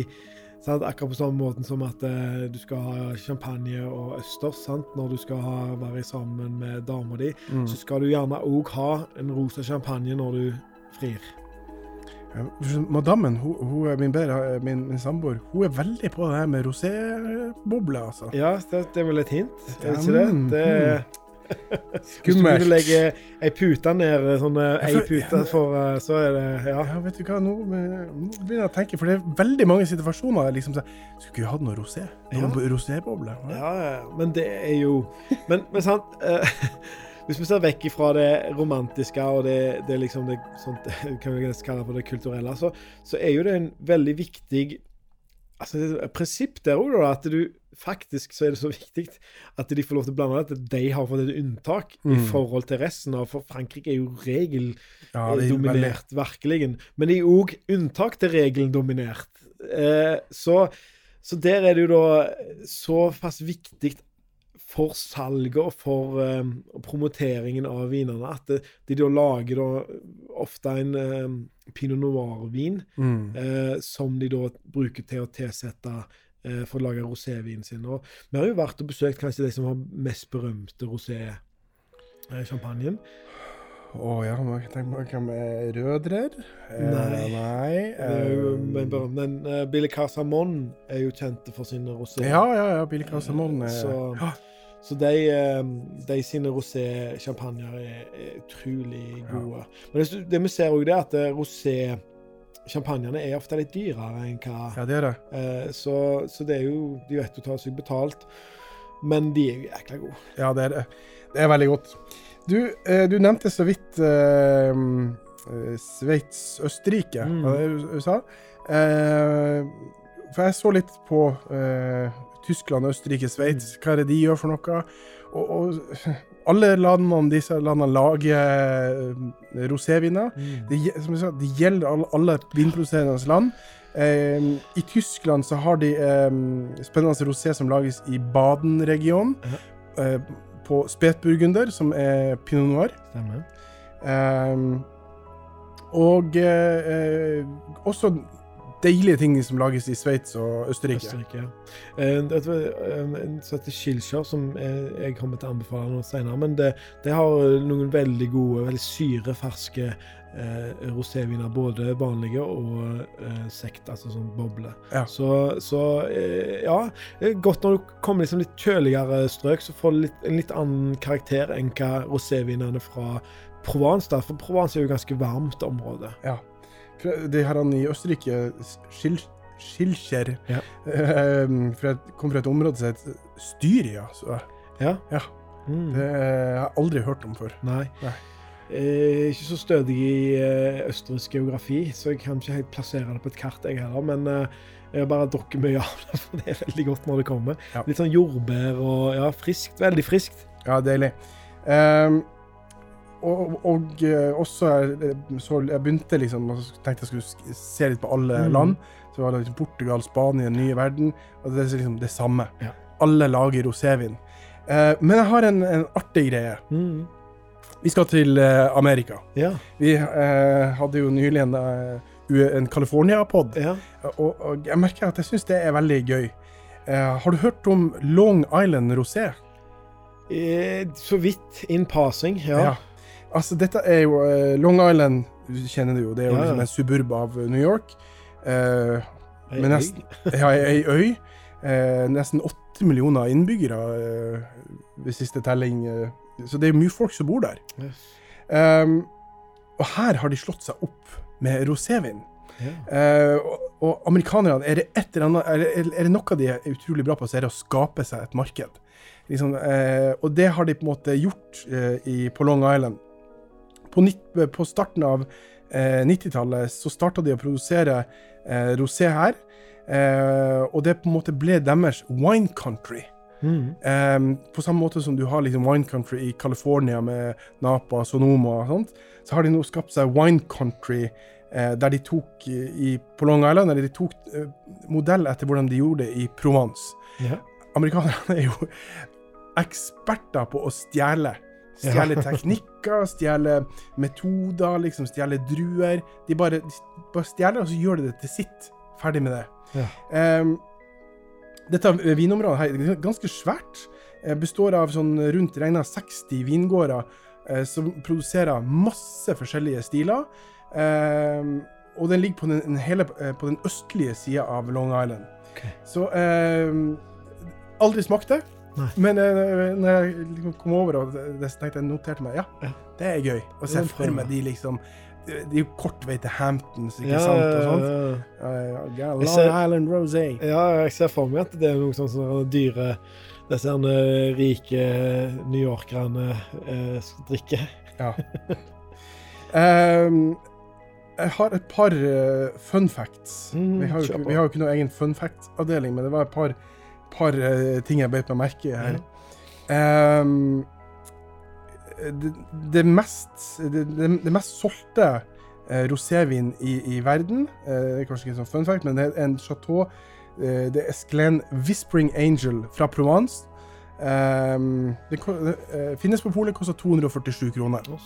sant, Akkurat på samme måten som at eh, du skal ha champagne og østers sant, når du skal ha, være sammen med dama di, Mm. så skal du gjerne òg ha en rosa champagne når du frir. Madammen, hun, hun min, bedre, min, min samboer, hun er veldig på det her med rosébobler, altså. Ja, det, det er vel et hint, er det ikke det? Mm, det er, (laughs) Hvis du Skummelt. legge ei pute ned, sånn eh, ei pute for eh, Så er det Ja. Ja, vet du hva, nå, nå begynner jeg å tenke, for det er veldig mange situasjoner der liksom Skulle ikke hatt noe rosé? Noen Ja. rosébobler? Ja, ja, men det er jo Men, men sant eh, (laughs) Hvis vi ser vekk fra det romantiske og det, det liksom det sånt, (laughs) kan vi kalle for det kulturelle, så, så er jo det en veldig viktig altså prinsipp der òg, at du faktisk så er det så (laughs) viktig at de får lov til å blande det, at de har fått et unntak i Mm. forhold til resten av For Frankrike er jo regeldominert, Ja, eh, virkelig. Men de er òg unntak til regelen dominert. Eh, så, så der er det jo da såpass viktig for salget og for eh, promoteringen av vinene at de, de da lager da ofte en eh, pinot noir-vin mm. eh, som de da bruker til å tilsette eh, for å lage rosévinen sin. Og vi har jo vært og besøkt kanskje de som har mest berømte rosé-sjampanjen. Å ja, må jeg tenke på hva med Rødrer? Eh, Nei. nei er eh, men. Men uh, Billy Casamon er jo kjent for sine rosé. Ja, ja, ja. Billy Casamon. eh, Så- ja. Så de, eh, de sine rosé-sjampanjer er, er utrolig gode. Men det, det vi ser òg, er at eh, rosé-champagnene er ofte litt dyrere enn hva ja, det er det. eh, så, så det er jo De vet å ta seg betalt. men de er jo jækla gode. Ja, det er det. Det er veldig godt. Du, eh, du nevnte så vidt eh, eh, Sveits, Østerrike, Mm. var det du sa? Eh, for jeg så litt på eh, Tyskland, Østerrike, Sveits. Hva er det de gjør for noe? Og, og alle landene, disse landene lager roséviner. Mm. Det, sa, det gjelder alle, alle vinproduserende land. Eh, I Tyskland så har de eh, spennende rosé som lages i Baden-regionen. Eh, på Spetburgunder, som er pinot noir. Stemmer. Eh, og eh, eh, også deilige ting som lages i Sveits og Østerrike. Østerrike, ja. Eh, Det er en som som jeg, kommer til å anbefale noe senere. Men det, det har noen veldig gode, veldig syreferske eh, roséviner. Både vanlige og eh, sekt, altså sånn boble. Ja. Så, så eh, ja. Det er godt når du kommer liksom litt kjøligere strøk, så får du litt, en litt annen karakter enn hva rosévinene fra Provence. da, For Provence er jo ganske varmt område. Ja. De her i Østerrike, Schil- Schilcher, Ja. eh, for jeg kom fra et område som heter Styria. Så Ja. Ja. Mm. det har jeg aldri hørt om før. Nei. Nei. Eh, ikke så stødig i eh, østerriksk geografi, så jeg kan ikke helt plassere det på et kart, jeg heller. Men eh, jeg har bare drukket mye av det, (laughs) for det er veldig godt når det kommer. Ja. Litt sånn jordbær og ja, friskt. Veldig friskt. Ja, deilig. Ehm, og, og eh, også eh, så Jeg begynte liksom og tenkte jeg skulle se litt på alle mm. land. Så var det liksom Portugal, Spania, nye verden. Og det er liksom det samme. Ja. Alle lager rosévin. Eh, men jeg har en, en artig greie. Mm. Vi skal til eh, Amerika. Ja. Vi eh, hadde jo nylig en, eh, en California-pod, ja. og, og jeg merker at jeg syns det er veldig gøy. Eh, har du hørt om Long Island Rosé? Eh, så vidt in passing, ja. Altså, dette er jo uh, Long Island, du kjenner det jo, det er jo Ja, ja. liksom en suburb av New York. Uh, Ei Men øy. ja, ei øy. Uh, nesten åtte millioner innbyggere uh, ved siste telling. Uh, så det er mye folk som bor der. Yes. Um, og her har de slått seg opp med rosévin. Yeah. Eh, og, og amerikanerne, er det, et eller annet, er, det, er det noe de er utrolig bra på, så er det å skape seg et marked. Liksom, eh, og det har de på en måte gjort eh, i, på Long Island. På, på starten av eh, 90-tallet så starta de å produsere eh, rosé her. Eh, og det på en måte ble deres wine country. Mm. Eh, på samme måte som du har liksom wine country i California med Napa, Sonoma og sånt, så har de nå skapt seg wine country eh, der de tok i, i, på Long Island, eller de tok eh, modell etter hvordan de gjorde det i Provence. Yeah. Amerikanerne er jo eksperter på å stjele. Stjele Ja. (laughs) teknikker, stjele metoder, liksom stjele druer. De bare, de bare stjeler, og så gjør de det til sitt. Ferdig med det. Ja. Um, dette vinområdet her er ganske svært. Eh, består av sånn rundt regna 60 vingårder eh, som produserer masse forskjellige stiler. Ehm, og den ligger på den, den hele, eh, på den østlige sida av Long Island. Okay. Så ehm, Aldri smakt det. Nei. Men uh, når jeg liksom kom over og tenkte jeg noterte meg ja, Ja. det er gøy. å se for meg de liksom Det er jo kort vei til Hamptons, ikke Ja, sant? Og sånt. ja, Ja, ja, Long ser- Island Rosé. ja, jeg ser for meg at det er noen sånn som dyre Disse her rike New Yorkerne eh, drikker. Ja. um, (laughs) jeg har et par uh, fun facts. Mm, vi, har jo vi har jo ikke noe egen fun facts-avdeling, men det var et par, par eh, ting jeg beit meg merke i her. Ehm, det, det mest det, det, mest solgte eh, rosévin i, i verden eh, Det er kanskje ikke en sånn fun fact, men det er en chateau eh, Det er Sklen Whispering Angel fra Provence. Um, det, uh, eh, finnes på polet, koster 247 kroner. Uh.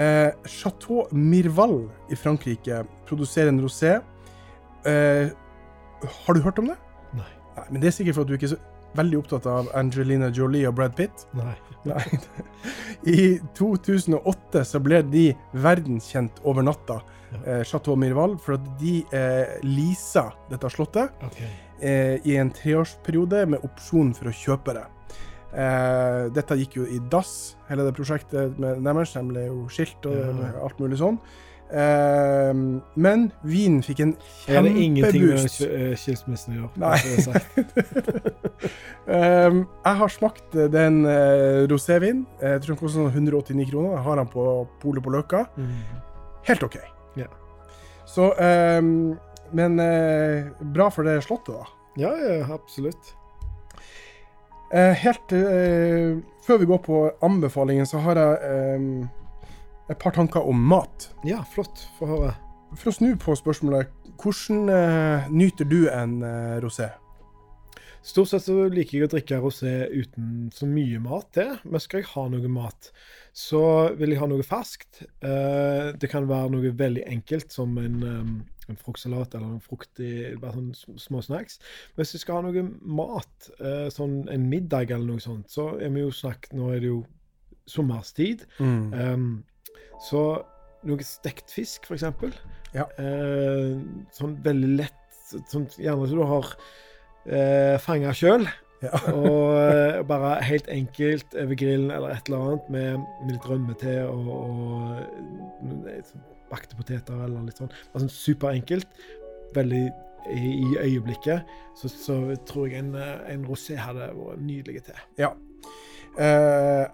Eh, Chateau Mirval i Frankrike produserer en rosé. Uh, har du hørt om det? Nei. Men det er sikkert for at du ikke er så veldig opptatt av Angelina Jolie og Brad Pitt. Nei. (laughs) Nei. I 2008 så ble de verdenskjent over natta, Ja. eh, Chateau Mirval, for at de eh, leasa dette slottet okay. eh, i en treårsperiode med opsjon for å kjøpe det. Eh, dette gikk jo i dass, hele det prosjektet med deres. De ble jo skilt og Ja. alt mulig sånn. Eh, men vinen fikk en Jeg hadde ingenting med kjempeboost. eh, skilsmissen å gjøre. Nei. det (laughs) er. Um, jeg har smakt eh, den uh, rosévin. Jeg tror den koster sånn 189 kroner. Jeg har den på Polet på Løkka. Mm. Helt OK. Ja. Så um, Men uh, bra for det slottet, da. Ja, ja, absolutt. Eh, helt eh, Før vi går på anbefalingen, så har jeg et par tanker om mat. Ja, flott. Få høre. For å snu på spørsmålet, hvordan eh, nyter du en eh, rosé? Stort sett så liker jeg å drikke rosé uten så mye mat til, men skal jeg ha noe mat, så vil jeg ha noe ferskt. Eh, det kan være noe veldig enkelt, som en, um, en fruktsalat eller en fruktig, bare sånn små snacks. Men hvis jeg skal ha noe mat, eh, sånn en middag eller noe sånt, så er vi jo snakket Nå er det jo sommerstid. Um, så noe stekt fisk, eksempel. Ja. Eh, sånn veldig lett sånn, Gjerne som du har eh, fanga sjøl. Ja. (laughs) og eh, bare helt enkelt over grillen eller et eller annet med, med litt rømme til og, og bakte poteter eller litt sånn. Sånn superenkelt. Veldig i, i øyeblikket. Så, så tror jeg en, en rosé hadde vært nydelig til. Ja. Eh,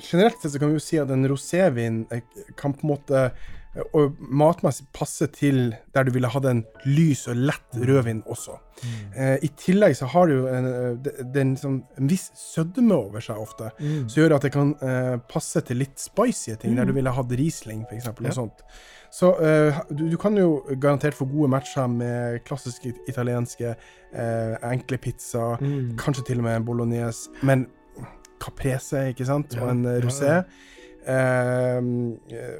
generelt sett så kan vi jo si at en rosévin eh, kan på en måte eh, og matmessig passe til der du ville hatt en lys og lett rødvin også. Eh, I tillegg så har det jo en, eh, en, sånn, en viss sødme over seg ofte, Mm. som gjør at det kan eh, passe til litt spicy ting, der du ville hatt Riesling f.eks. Ja. sånt. Så eh, du, du kan jo garantert få gode matcher med klassiske italienske enkle pizza, Mm. kanskje til og med en bolognese, men caprese, ikke sant, og en eh, rosé. ja. Eh,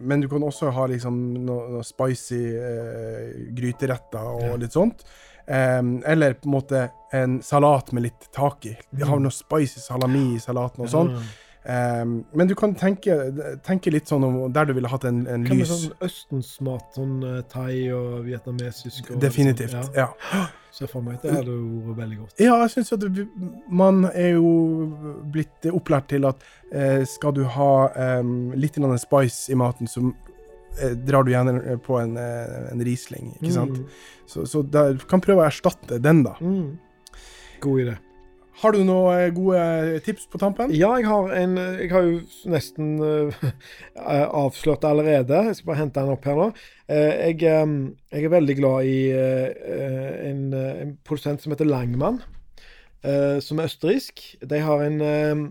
men du kan også ha liksom noe, noe spicy eh, gryteretter og litt sånt. Eh, eller på en måte en salat med litt tak i. De har Mm. noe spicy salami i salaten og sånn. Eh, men du kan tenke, tenke litt sånn om der du ville hatt en, en Hva med lys sånn østensmat? Sånn eh, thai og vietnamesisk? Og Definitivt. Sånn, Ja. ja. (gasps) Ser for meg at det hadde vært veldig godt. Ja, jeg syns at det- man er jo blitt opplært til at eh, skal du ha eh, litt spice i maten, så eh, drar du gjerne på en, eh, en Riesling, ikke sant? Mm. Så, så du kan prøve å erstatte den, da. Mm. God idé. Har du noen eh, gode tips på tampen? Ja, jeg har en Jeg har jo nesten (laughs) uh, avslørt det allerede. Jeg skal bare hente den opp her nå. Uh, jeg, um, jeg er veldig glad i uh, en, eh, en produsent som heter Langmann, eh, som er østerriksk. De har en eh,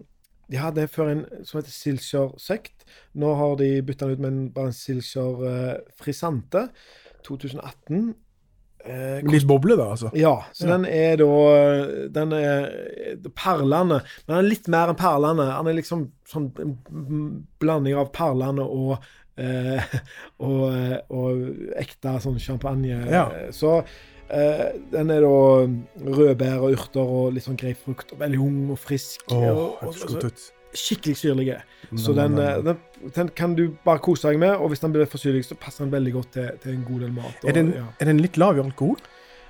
De hadde før en som heter Silcher Sekt. Nå har de bytta den ut med en, bare en Silcher eh, Frisante 2018. Eh, Litt boble, da, altså. ja, så Ja. den er da Den er perlende. Men den er litt mer enn perlende. Den er liksom sånn en blanding av perlende og eh, (laughs) og, eh, og ekte sånn champagne. Ja. Så eh, den er da rødbær og urter og litt sånn grapefrukt. Og veldig ung og frisk. Oh, og, og, og. Skikkelig syrlig. Så Mm, den, mm, eh, den, den kan du bare kose deg med. Og hvis den blir for syrlig, så passer den veldig godt til, til en god del mat. Og, er, den, ja. er den litt lav i alkohol?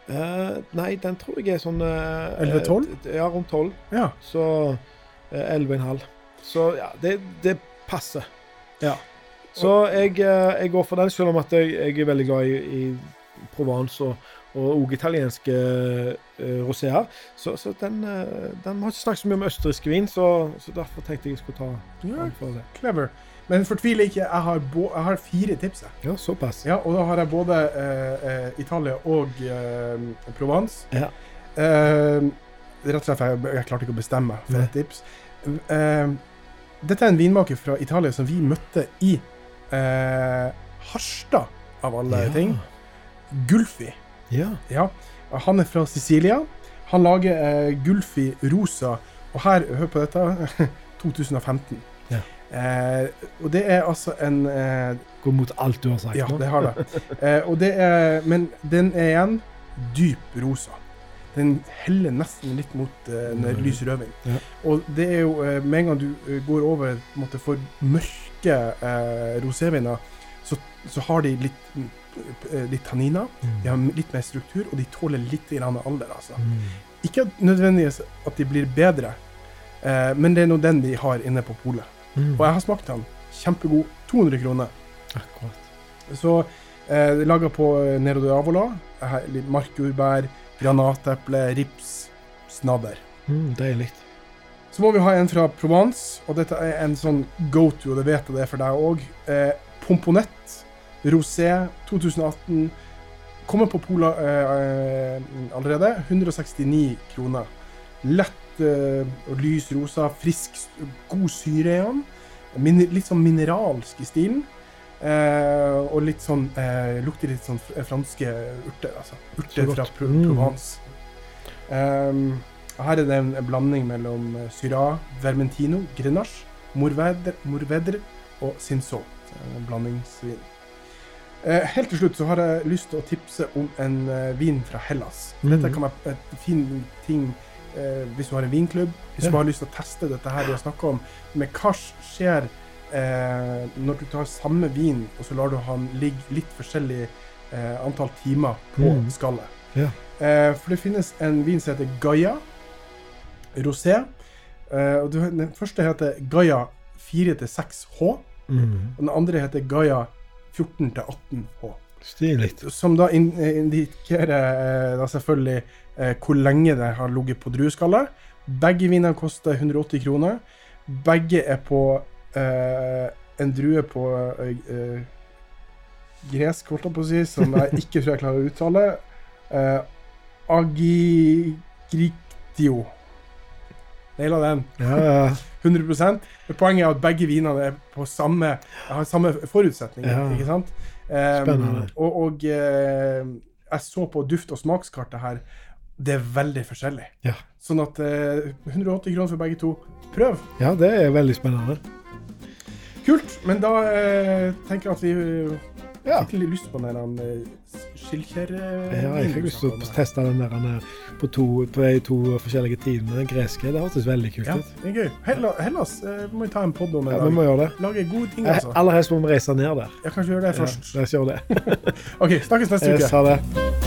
Uh, nei, den tror jeg er sånn uh, 11-12? eh, Ja, rundt 12. Ja. Så uh, 11,5. Så ja, det, det passer. Ja. Så jeg, jeg går for den, selv om jeg, jeg er veldig glad i, i Provence og og òg italienske uh, roséer. Så, så den, uh, den har ikke snakket så mye om østerriksk vin, så, så derfor tenkte jeg jeg skulle ta den for det. clever. Men fortvil ikke, jeg har, jeg har fire tips. Ja, såpass. Ja, og da har jeg både eh, Italia og Provence. Ja. Rett og slett, jeg, jeg klarte ikke å bestemme meg for et tips. Dette er en vinmaker fra Italia som vi møtte i Harstad, av alle Ja. ting. Gulfi. Ja. Ja, han er fra Sicilia. Han lager eh, Gulfi Rosa, og her, hør på dette, (laughs) 2015. Ja. Eh, og det er altså en eh, Går mot alt du har sagt Ja, nå. det har det. (laughs) Eh, det er, men den er igjen dyp rosa. Den heller nesten litt mot eh, Mm. lys rødvin. Ja. Og det er jo eh, med en gang du eh, går over måte, for mørke eh, roséviner, så, så har de litt, eh, litt tanniner. Mm. De har litt mer struktur, og de tåler litt grann alder. Altså. Mm. Ikke nødvendigvis at de blir bedre, eh, men det er nå den de har inne på polet. Mm. Og jeg har smakt den. Kjempegod. 200 kroner. Akkurat. Så eh, laga på eh, Nero de Avola. Markjordbær, granateple, rips, snadder. Mm, deilig. Så må vi ha en fra Provence, og dette er en sånn go to, det vet jeg det er for deg òg. Eh, Pomponett rosé 2018. Kommer på Pola eh, eh, allerede. 169 kroner. Lett eh, og lys rosa, frisk, god syre i den. Min, litt sånn mineralsk i stilen. Eh, og litt sånn eh, Lukter litt sånn franske urter, altså. Urter fra. Pro Mm. Provence. Um, her er det en blanding mellom Syra, Syrah, Vermentino, Grenache, Morvedre, Morvedre og En blandingsvin. Eh, helt til slutt så har jeg lyst til å tipse om en eh, vin fra Hellas. Dette Mhm. kan være et fin ting eh, hvis du har en vinklubb. Hvis du har lyst til å teste dette her vi har snakka om. Men hva skjer eh, når du tar samme vin, og så lar du han ligge litt forskjellig eh, antall timer på Mhm. skallet? Ja. Eh, for det finnes en vin som heter Gaia rosé. Eh, og den første heter Gaia 4-6H. Mm. Og den andre heter Gaia 14-18H. Stilig. Som da eh, indikerer eh, da selvfølgelig eh, hvor lenge det har ligget på drueskallet. Begge vinene koster 180 kroner. Begge er på eh, en drue på eh, eh, gresk, holdt jeg på å si, som jeg ikke tror jeg klarer å uttale. Eh, Agigriktio. Naila den. Ja, ja. 100 Men Poenget er at begge vinene er på samme, har samme forutsetninger. Ja. ikke sant? Spennende. og og uh, jeg så på duft- og smakskartet her. Det er veldig forskjellig. Ja. Sånn at uh, 180 kroner for begge to. Prøv. ja, det er veldig spennende. Kult. Men da uh, tenker jeg at vi eh, Jeg fikk litt lyst på den der skilkjerre... Ja, jeg fikk lyst til å teste den der er på, to, på de to forskjellige tidene. Den greske. Det hørtes veldig kult Ja, det er gøy. Hella- Hellas eh, må vi ta en podd om en Ja, vi må gjøre det. Lage gode ting, Eh, altså. Aller helst må vi reise ned der. Jeg kan ikke gjøre det Ja, først. la oss gjøre det. (laughs) OK, snakkes neste uke. sa det.